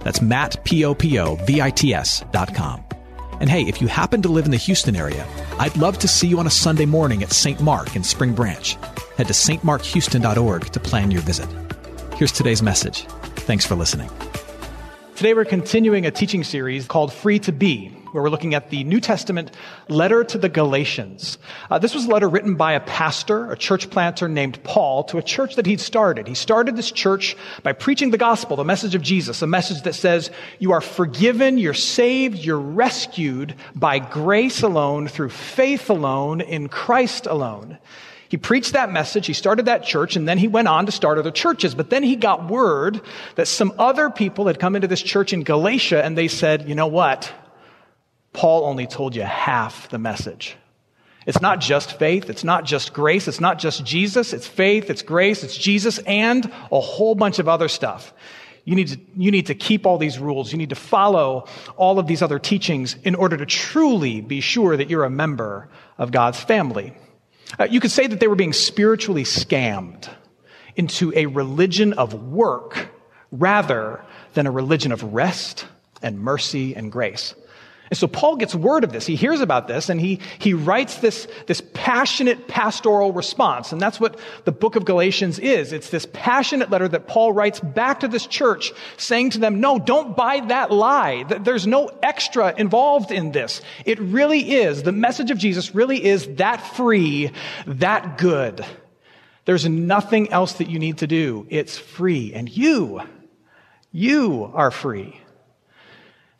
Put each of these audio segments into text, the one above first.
That's Matt, P-O-P-O-V-I-T-S dot com. And hey, if you happen to live in the Houston area, I'd love to see you on a Sunday morning at St. Mark in Spring Branch. Head to stmarkhouston.org to plan your visit. Here's today's message. Thanks for listening. Today we're continuing a teaching series called Free to Be, where we're looking at the New Testament letter to the Galatians. Uh, this was a letter written by a pastor, a church planter named Paul, to a church that he'd started. He started this church by preaching the gospel, the message of Jesus, a message that says you are forgiven, you're saved, you're rescued by grace alone, through faith alone, in Christ alone. He preached that message. He started that church and then he went on to start other churches. But then he got word that some other people had come into this church in Galatia and they said, you know what? Paul only told you half the message. It's not just faith. It's not just grace. It's not just Jesus. It's faith. It's grace. It's Jesus and a whole bunch of other stuff. You need, to, you need to keep all these rules. You need to follow all of these other teachings in order to truly be sure that you're a member of God's family. Uh, you could say that they were being spiritually scammed into a religion of work rather than a religion of rest and mercy and grace. And so Paul gets word of this. He hears about this and he, he writes this, this passionate pastoral response. And that's what the book of Galatians is. It's this passionate letter that Paul writes back to this church saying to them, no, don't buy that lie. There's no extra involved in this. It really is. The message of Jesus really is that free, that good. There's nothing else that you need to do. It's free. And you, you are free.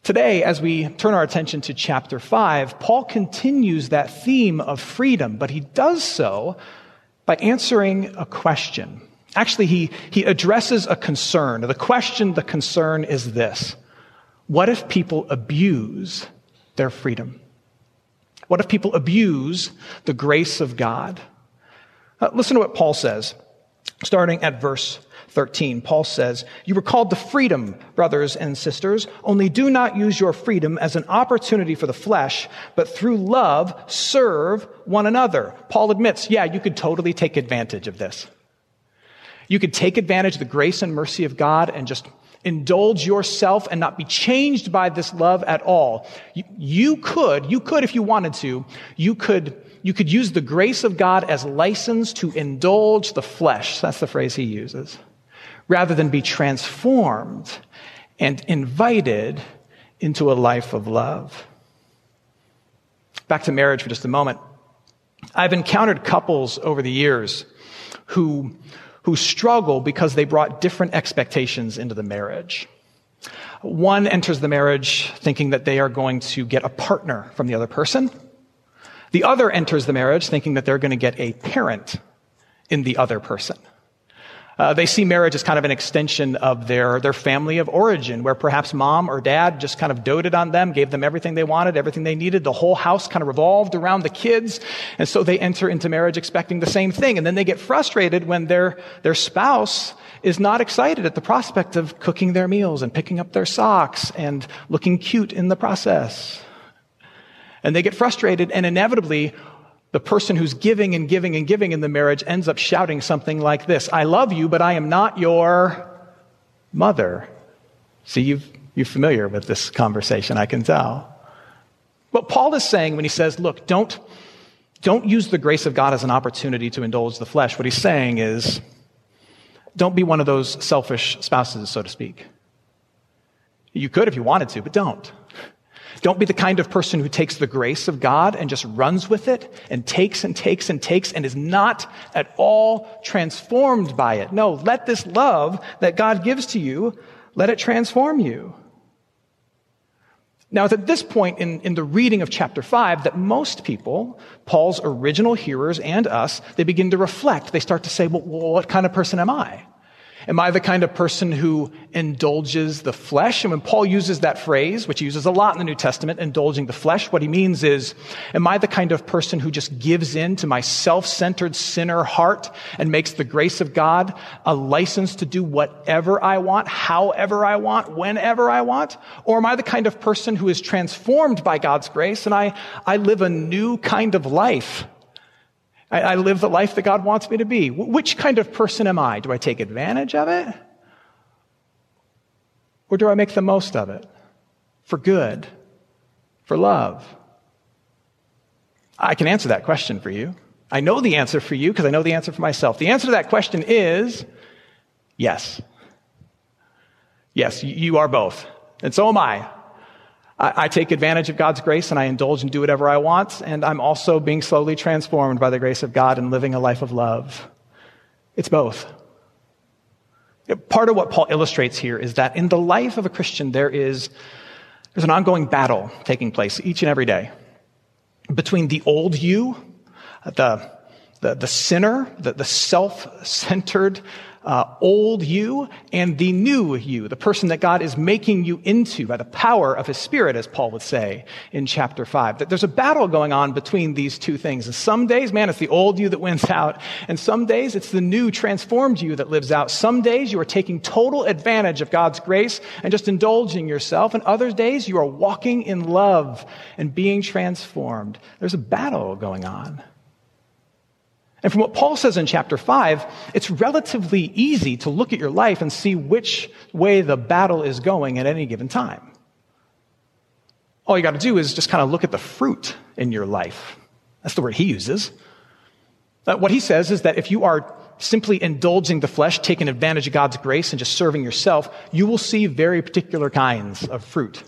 Today, as we turn our attention to chapter 5, Paul continues that theme of freedom, but he does so by answering a question. Actually, he, he addresses a concern. The question, the concern is this What if people abuse their freedom? What if people abuse the grace of God? Uh, listen to what Paul says, starting at verse 13, Paul says, You were called to freedom, brothers and sisters, only do not use your freedom as an opportunity for the flesh, but through love serve one another. Paul admits, yeah, you could totally take advantage of this. You could take advantage of the grace and mercy of God and just indulge yourself and not be changed by this love at all. You, you could, you could, if you wanted to, you could you could use the grace of God as license to indulge the flesh. That's the phrase he uses rather than be transformed and invited into a life of love. Back to marriage for just a moment. I've encountered couples over the years who, who struggle because they brought different expectations into the marriage. One enters the marriage thinking that they are going to get a partner from the other person. The other enters the marriage thinking that they're going to get a parent in the other person. Uh, they see marriage as kind of an extension of their, their family of origin, where perhaps mom or dad just kind of doted on them, gave them everything they wanted, everything they needed. The whole house kind of revolved around the kids. And so they enter into marriage expecting the same thing. And then they get frustrated when their, their spouse is not excited at the prospect of cooking their meals and picking up their socks and looking cute in the process. And they get frustrated and inevitably the person who's giving and giving and giving in the marriage ends up shouting something like this I love you, but I am not your mother. See, you've, you're familiar with this conversation, I can tell. What Paul is saying when he says, look, don't, don't use the grace of God as an opportunity to indulge the flesh, what he's saying is, don't be one of those selfish spouses, so to speak. You could if you wanted to, but don't. Don't be the kind of person who takes the grace of God and just runs with it and takes and takes and takes and is not at all transformed by it. No, let this love that God gives to you, let it transform you. Now, it's at this point in, in the reading of chapter 5 that most people, Paul's original hearers and us, they begin to reflect. They start to say, well, what kind of person am I? Am I the kind of person who indulges the flesh? And when Paul uses that phrase, which he uses a lot in the New Testament, indulging the flesh, what he means is, am I the kind of person who just gives in to my self-centered sinner heart and makes the grace of God a license to do whatever I want, however I want, whenever I want? Or am I the kind of person who is transformed by God's grace and I, I live a new kind of life I, I live the life that God wants me to be. Which kind of person am I? Do I take advantage of it? Or do I make the most of it for good, for love? I can answer that question for you. I know the answer for you because I know the answer for myself. The answer to that question is yes. Yes, you are both. And so am I. I, I take advantage of God's grace and I indulge and do whatever I want, and I'm also being slowly transformed by the grace of God and living a life of love. It's both. Part of what Paul illustrates here is that in the life of a Christian, there is there's an ongoing battle taking place each and every day between the old you, the, the, the sinner, the, the self centered, uh, old you and the new you, the person that God is making you into by the power of his spirit, as Paul would say in chapter five. That there's a battle going on between these two things. And some days, man, it's the old you that wins out. And some days it's the new transformed you that lives out. Some days you are taking total advantage of God's grace and just indulging yourself. And other days you are walking in love and being transformed. There's a battle going on. And from what Paul says in chapter 5, it's relatively easy to look at your life and see which way the battle is going at any given time. All you got to do is just kind of look at the fruit in your life. That's the word he uses. Uh, what he says is that if you are simply indulging the flesh, taking advantage of God's grace, and just serving yourself, you will see very particular kinds of fruit.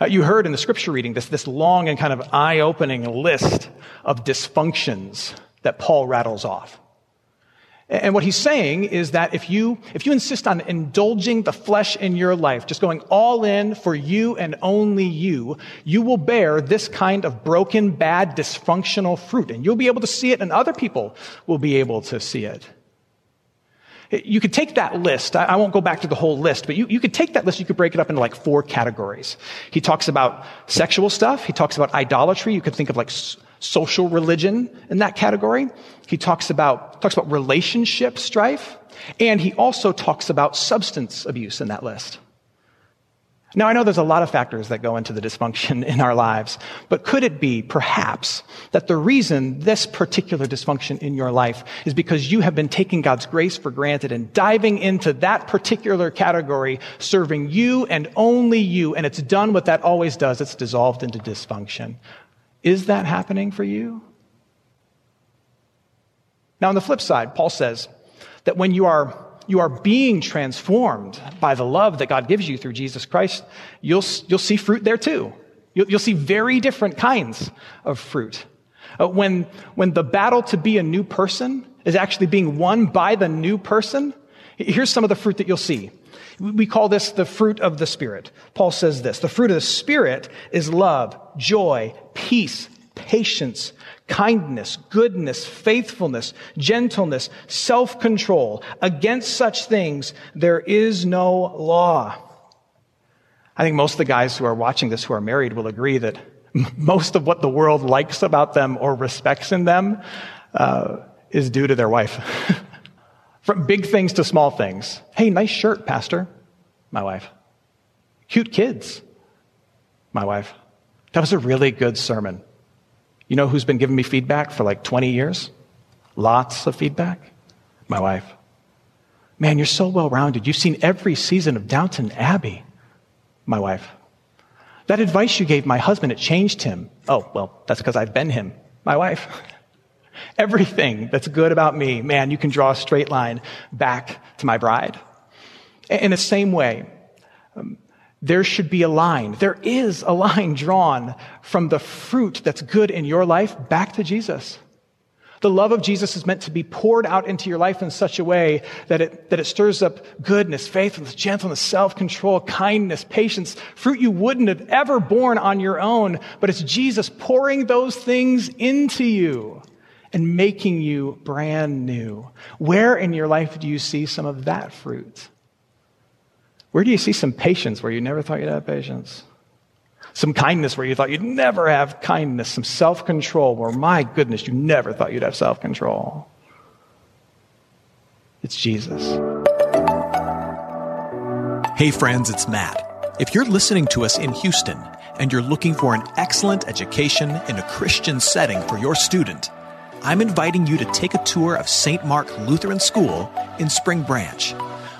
Uh, you heard in the scripture reading this, this long and kind of eye opening list of dysfunctions that Paul rattles off. And what he's saying is that if you, if you insist on indulging the flesh in your life, just going all in for you and only you, you will bear this kind of broken, bad, dysfunctional fruit. And you'll be able to see it and other people will be able to see it. You could take that list. I won't go back to the whole list, but you, you could take that list. You could break it up into like four categories. He talks about sexual stuff. He talks about idolatry. You could think of like social religion in that category. He talks about, talks about relationship strife. And he also talks about substance abuse in that list. Now, I know there's a lot of factors that go into the dysfunction in our lives, but could it be, perhaps, that the reason this particular dysfunction in your life is because you have been taking God's grace for granted and diving into that particular category, serving you and only you, and it's done what that always does. It's dissolved into dysfunction. Is that happening for you? Now, on the flip side, Paul says that when you are, you are being transformed by the love that God gives you through Jesus Christ, you'll, you'll see fruit there too. You'll, you'll see very different kinds of fruit. Uh, when, when the battle to be a new person is actually being won by the new person, here's some of the fruit that you'll see. We call this the fruit of the Spirit. Paul says this the fruit of the Spirit is love, joy, peace, patience, kindness, goodness, faithfulness, gentleness, self control. Against such things, there is no law. I think most of the guys who are watching this who are married will agree that most of what the world likes about them or respects in them uh, is due to their wife. From big things to small things. Hey, nice shirt, Pastor. My wife. Cute kids. My wife. That was a really good sermon. You know who's been giving me feedback for like 20 years? Lots of feedback. My wife. Man, you're so well rounded. You've seen every season of Downton Abbey. My wife. That advice you gave my husband, it changed him. Oh, well, that's because I've been him. My wife. Everything that's good about me, man, you can draw a straight line back to my bride. In the same way, um, there should be a line. There is a line drawn from the fruit that's good in your life back to Jesus. The love of Jesus is meant to be poured out into your life in such a way that it, that it stirs up goodness, faithfulness, gentleness, self-control, kindness, patience, fruit you wouldn't have ever borne on your own, but it's Jesus pouring those things into you and making you brand new. Where in your life do you see some of that fruit? Where do you see some patience where you never thought you'd have patience? Some kindness where you thought you'd never have kindness. Some self control where, my goodness, you never thought you'd have self control. It's Jesus. Hey, friends, it's Matt. If you're listening to us in Houston and you're looking for an excellent education in a Christian setting for your student, I'm inviting you to take a tour of St. Mark Lutheran School in Spring Branch.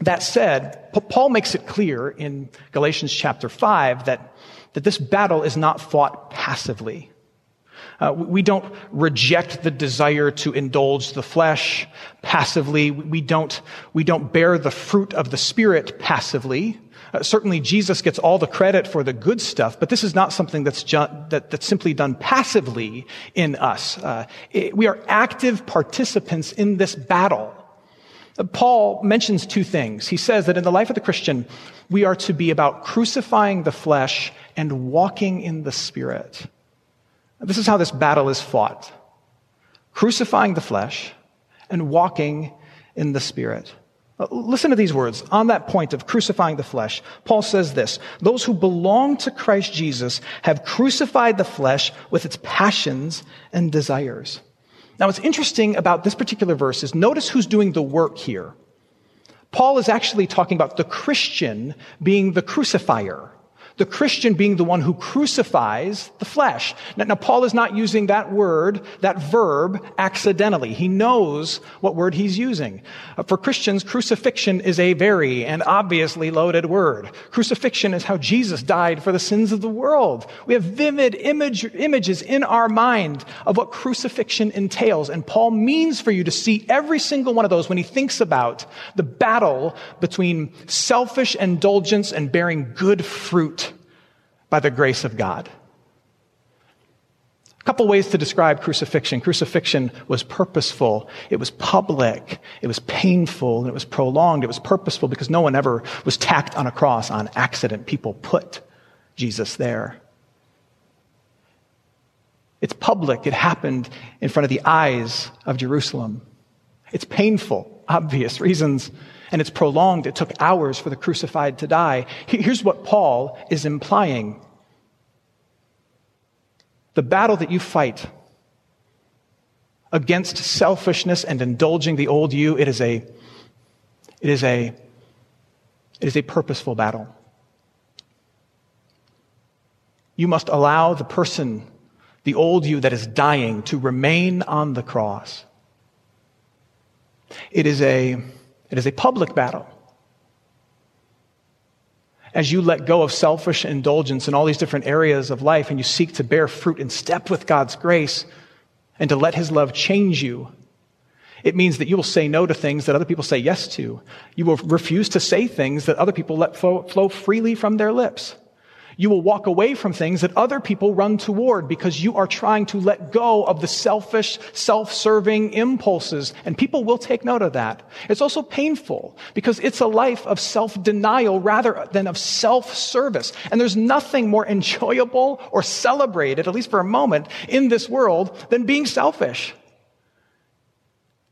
that said, Paul makes it clear in Galatians chapter 5 that, that this battle is not fought passively. Uh, we don't reject the desire to indulge the flesh passively. We don't, we don't bear the fruit of the Spirit passively. Uh, certainly, Jesus gets all the credit for the good stuff, but this is not something that's, ju- that, that's simply done passively in us. Uh, it, we are active participants in this battle. Paul mentions two things. He says that in the life of the Christian, we are to be about crucifying the flesh and walking in the Spirit. This is how this battle is fought crucifying the flesh and walking in the Spirit. Uh, listen to these words. On that point of crucifying the flesh, Paul says this Those who belong to Christ Jesus have crucified the flesh with its passions and desires. Now, what's interesting about this particular verse is notice who's doing the work here. Paul is actually talking about the Christian being the crucifier the Christian being the one who crucifies the flesh. Now, now, Paul is not using that word, that verb, accidentally. He knows what word he's using. Uh, for Christians, crucifixion is a very and obviously loaded word. Crucifixion is how Jesus died for the sins of the world. We have vivid image, images in our mind of what crucifixion entails. And Paul means for you to see every single one of those when he thinks about the battle between selfish indulgence and bearing good fruit by the grace of God. A couple ways to describe crucifixion. Crucifixion was purposeful. It was public. It was painful. And it was prolonged. It was purposeful because no one ever was tacked on a cross on accident. People put Jesus there. It's public. It happened in front of the eyes of Jerusalem. It's painful, obvious reasons and it's prolonged. It took hours for the crucified to die. Here's what Paul is implying the battle that you fight against selfishness and indulging the old you, it is a, it is a, it is a purposeful battle. You must allow the person, the old you that is dying, to remain on the cross. It is a, it is a public battle. As you let go of selfish indulgence in all these different areas of life and you seek to bear fruit in step with God's grace and to let His love change you, it means that you will say no to things that other people say yes to. You will refuse to say things that other people let flow, flow freely from their lips. You will walk away from things that other people run toward because you are trying to let go of the selfish, self-serving impulses. And people will take note of that. It's also painful because it's a life of self-denial rather than of self-service. And there's nothing more enjoyable or celebrated, at least for a moment, in this world than being selfish.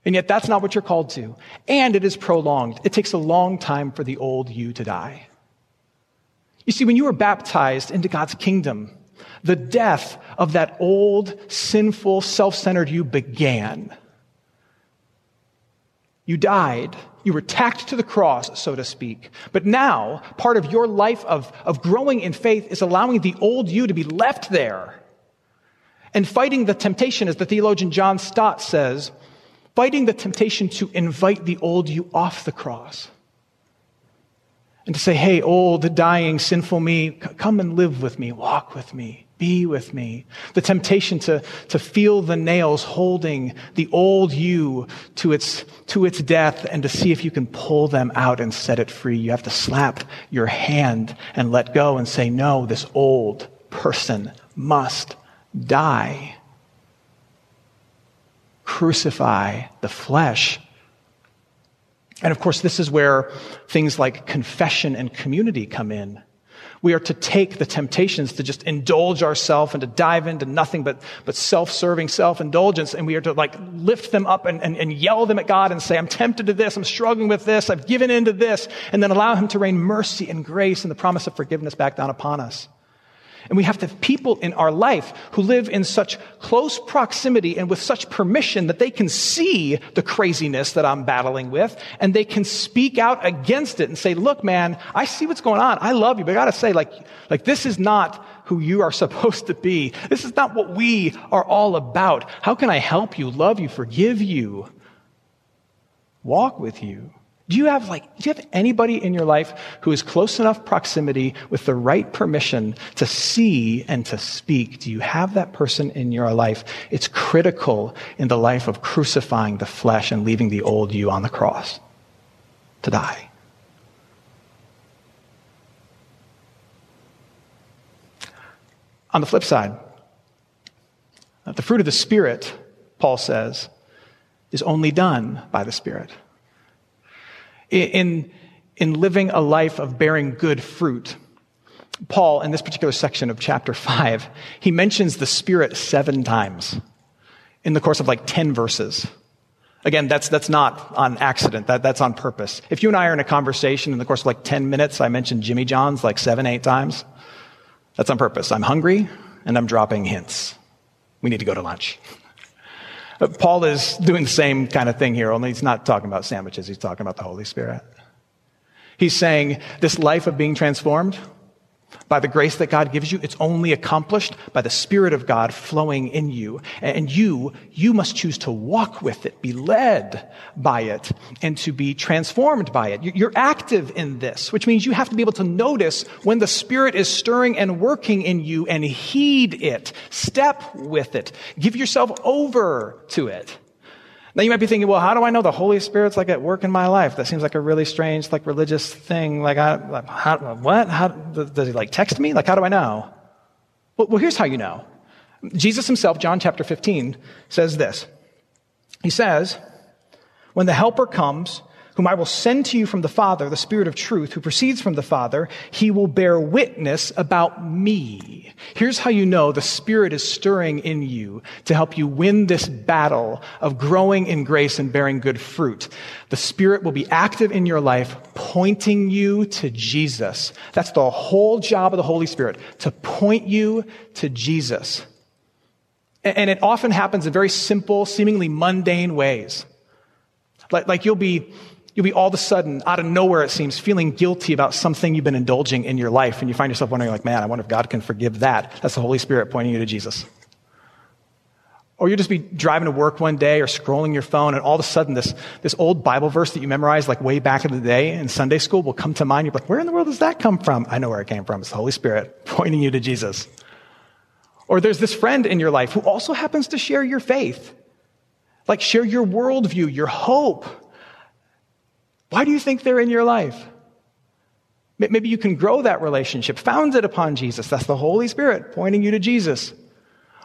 And yet that's not what you're called to. And it is prolonged. It takes a long time for the old you to die. You see, when you were baptized into God's kingdom, the death of that old, sinful, self centered you began. You died. You were tacked to the cross, so to speak. But now, part of your life of, of growing in faith is allowing the old you to be left there. And fighting the temptation, as the theologian John Stott says, fighting the temptation to invite the old you off the cross and to say, hey, oh, old, dying, sinful me, come and live with me, walk with me. be with me. The temptation to, to feel the nails holding the old you to its, to its death and to see if you can pull them out and set it free. You have to slap your hand and let go and say, no, this old person must die. Crucify the flesh. And of course, this is where things like confession and community come in. We are to take the temptations to just indulge ourselves and to dive into nothing but, but self-serving self-indulgence. And we are to like lift them up and, and, and yell them at God and say, I'm tempted to this. I'm struggling with this. I've given into this. And then allow him to rain mercy and grace and the promise of forgiveness back down upon us. And we have to have people in our life who live in such close proximity and with such permission that they can see the craziness that I'm battling with and they can speak out against it and say, look, man, I see what's going on. I love you, but I gotta say, like, like this is not who you are supposed to be. This is not what we are all about. How can I help you, love you, forgive you, walk with you? Do you have like, do you have anybody in your life who is close enough proximity with the right permission to see and to speak? Do you have that person in your life? It's critical in the life of crucifying the flesh and leaving the old you on the cross to die. On the flip side, the fruit of the Spirit, Paul says, is only done by the Spirit in, in living a life of bearing good fruit. Paul, in this particular section of chapter 5, he mentions the Spirit seven times in the course of like 10 verses. Again, that's, that's not on accident. That, that's on purpose. If you and I are in a conversation in the course of like 10 minutes, I mentioned Jimmy John's like seven, eight times. That's on purpose. I'm hungry and I'm dropping hints. We need to go to lunch. Paul is doing the same kind of thing here, only he's not talking about sandwiches, he's talking about the Holy Spirit. He's saying this life of being transformed by the grace that God gives you, it's only accomplished by the Spirit of God flowing in you. And you, you must choose to walk with it, be led by it, and to be transformed by it. You're active in this, which means you have to be able to notice when the Spirit is stirring and working in you and heed it. Step with it. Give yourself over to it. Now you might be thinking, well, how do I know the Holy Spirit's like at work in my life? That seems like a really strange, like religious thing. Like, I, like how, what? How, does he like text me? Like, how do I know? Well, well, here's how you know. Jesus himself, John chapter 15, says this. He says, when the helper comes, whom I will send to you from the Father, the Spirit of truth, who proceeds from the Father, he will bear witness about me. Here's how you know the Spirit is stirring in you to help you win this battle of growing in grace and bearing good fruit. The Spirit will be active in your life, pointing you to Jesus. That's the whole job of the Holy Spirit, to point you to Jesus. And it often happens in very simple, seemingly mundane ways. Like, like you'll be You'll be all of a sudden, out of nowhere, it seems, feeling guilty about something you've been indulging in your life. And you find yourself wondering, like, man, I wonder if God can forgive that. That's the Holy Spirit pointing you to Jesus. Or you'll just be driving to work one day or scrolling your phone, and all of a sudden, this, this old Bible verse that you memorized, like way back in the day in Sunday school, will come to mind. You're like, where in the world does that come from? I know where it came from. It's the Holy Spirit pointing you to Jesus. Or there's this friend in your life who also happens to share your faith, like share your worldview, your hope. Why do you think they're in your life? Maybe you can grow that relationship, founded upon Jesus. That's the Holy Spirit pointing you to Jesus.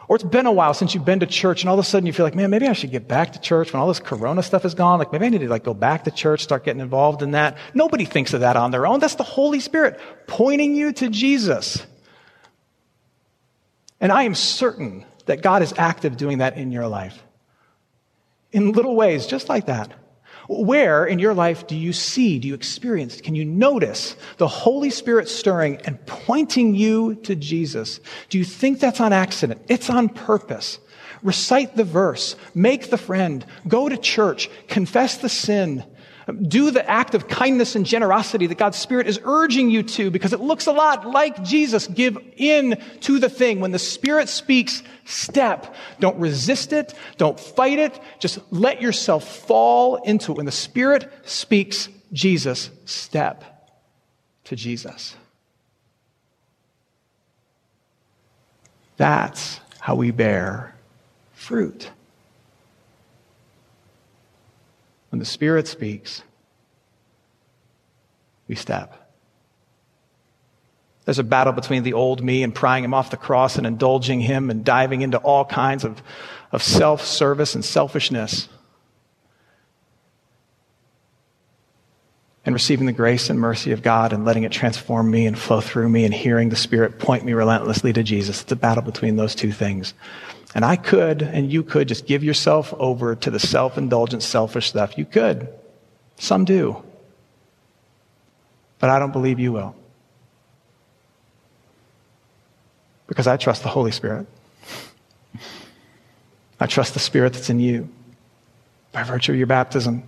Or it's been a while since you've been to church and all of a sudden you feel like, man, maybe I should get back to church when all this corona stuff is gone. Like maybe I need to like go back to church, start getting involved in that. Nobody thinks of that on their own. That's the Holy Spirit pointing you to Jesus. And I am certain that God is active doing that in your life. In little ways, just like that. Where in your life do you see, do you experience, can you notice the Holy Spirit stirring and pointing you to Jesus? Do you think that's on accident? It's on purpose. Recite the verse, make the friend, go to church, confess the sin, do the act of kindness and generosity that God's Spirit is urging you to because it looks a lot like Jesus. Give in to the thing. When the Spirit speaks, step. Don't resist it. Don't fight it. Just let yourself fall into it. When the Spirit speaks, Jesus, step to Jesus. That's how we bear fruit. When the Spirit speaks, we step. There's a battle between the old me and prying him off the cross and indulging him and diving into all kinds of, of self service and selfishness. And receiving the grace and mercy of God and letting it transform me and flow through me and hearing the Spirit point me relentlessly to Jesus. It's a battle between those two things. And I could, and you could, just give yourself over to the self indulgent, selfish stuff. You could. Some do. But I don't believe you will. Because I trust the Holy Spirit. I trust the Spirit that's in you by virtue of your baptism.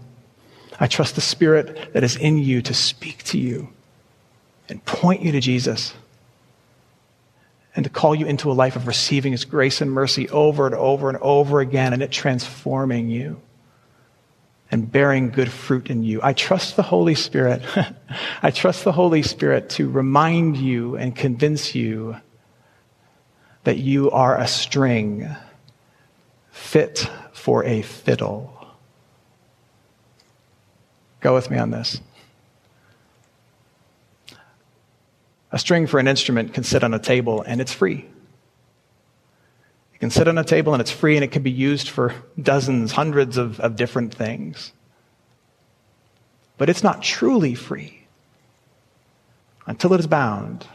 I trust the Spirit that is in you to speak to you and point you to Jesus and to call you into a life of receiving His grace and mercy over and over and over again, and it transforming you and bearing good fruit in you. I trust the Holy Spirit. I trust the Holy Spirit to remind you and convince you that you are a string fit for a fiddle. Go with me on this. A string for an instrument can sit on a table and it's free. It can sit on a table and it's free and it can be used for dozens, hundreds of, of different things. But it's not truly free until it is bound,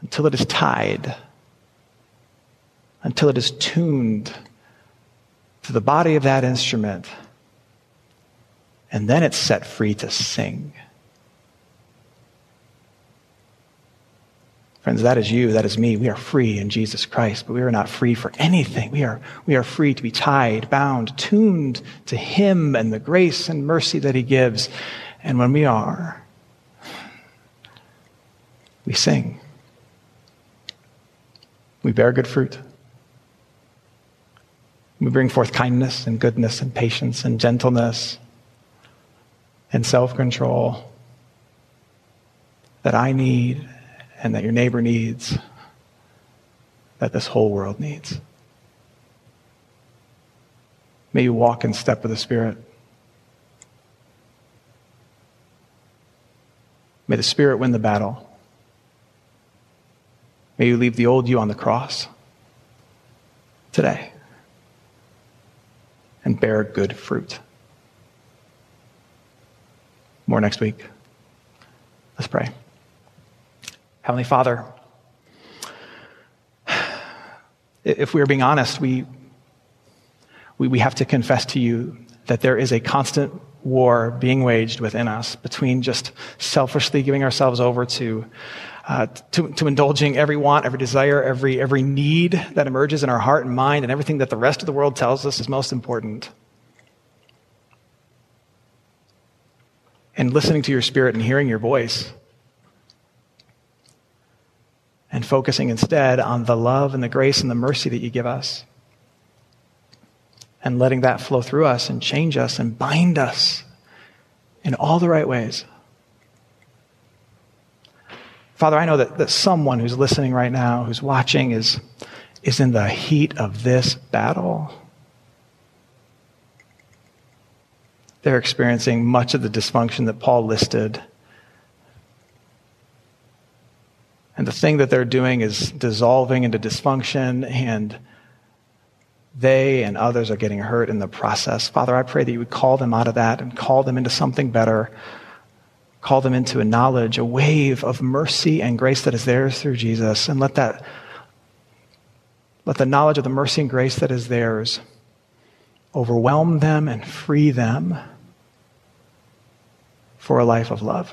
until it is tied, until it is tuned to the body of that instrument, and then it's set free to sing. Friends, that is you, that is me. We are free in Jesus Christ, but we are not free for anything. We are, we are free to be tied, bound, tuned to Him and the grace and mercy that He gives. And when we are, we sing. We bear good fruit. We bring forth kindness and goodness and patience and gentleness and self control that I need and that your neighbor needs, that this whole world needs. May you walk in step with the Spirit. May the Spirit win the battle. May you leave the old you on the cross today and bear good fruit. More next week. Let's pray. Heavenly Father, if we are being honest, we, we, we have to confess to you that there is a constant war being waged within us between just selfishly giving ourselves over to, uh, to, to indulging every want, every desire, every, every need that emerges in our heart and mind, and everything that the rest of the world tells us is most important. And listening to your spirit and hearing your voice and focusing instead on the love and the grace and the mercy that you give us. And letting that flow through us and change us and bind us in all the right ways. Father, I know that, that someone who's listening right now, who's watching, is, is in the heat of this battle. They're experiencing much of the dysfunction that Paul listed And the thing that they're doing is dissolving into dysfunction, and they and others are getting hurt in the process. Father, I pray that you would call them out of that and call them into something better. Call them into a knowledge, a wave of mercy and grace that is theirs through Jesus. And let that, let the knowledge of the mercy and grace that is theirs overwhelm them and free them for a life of love.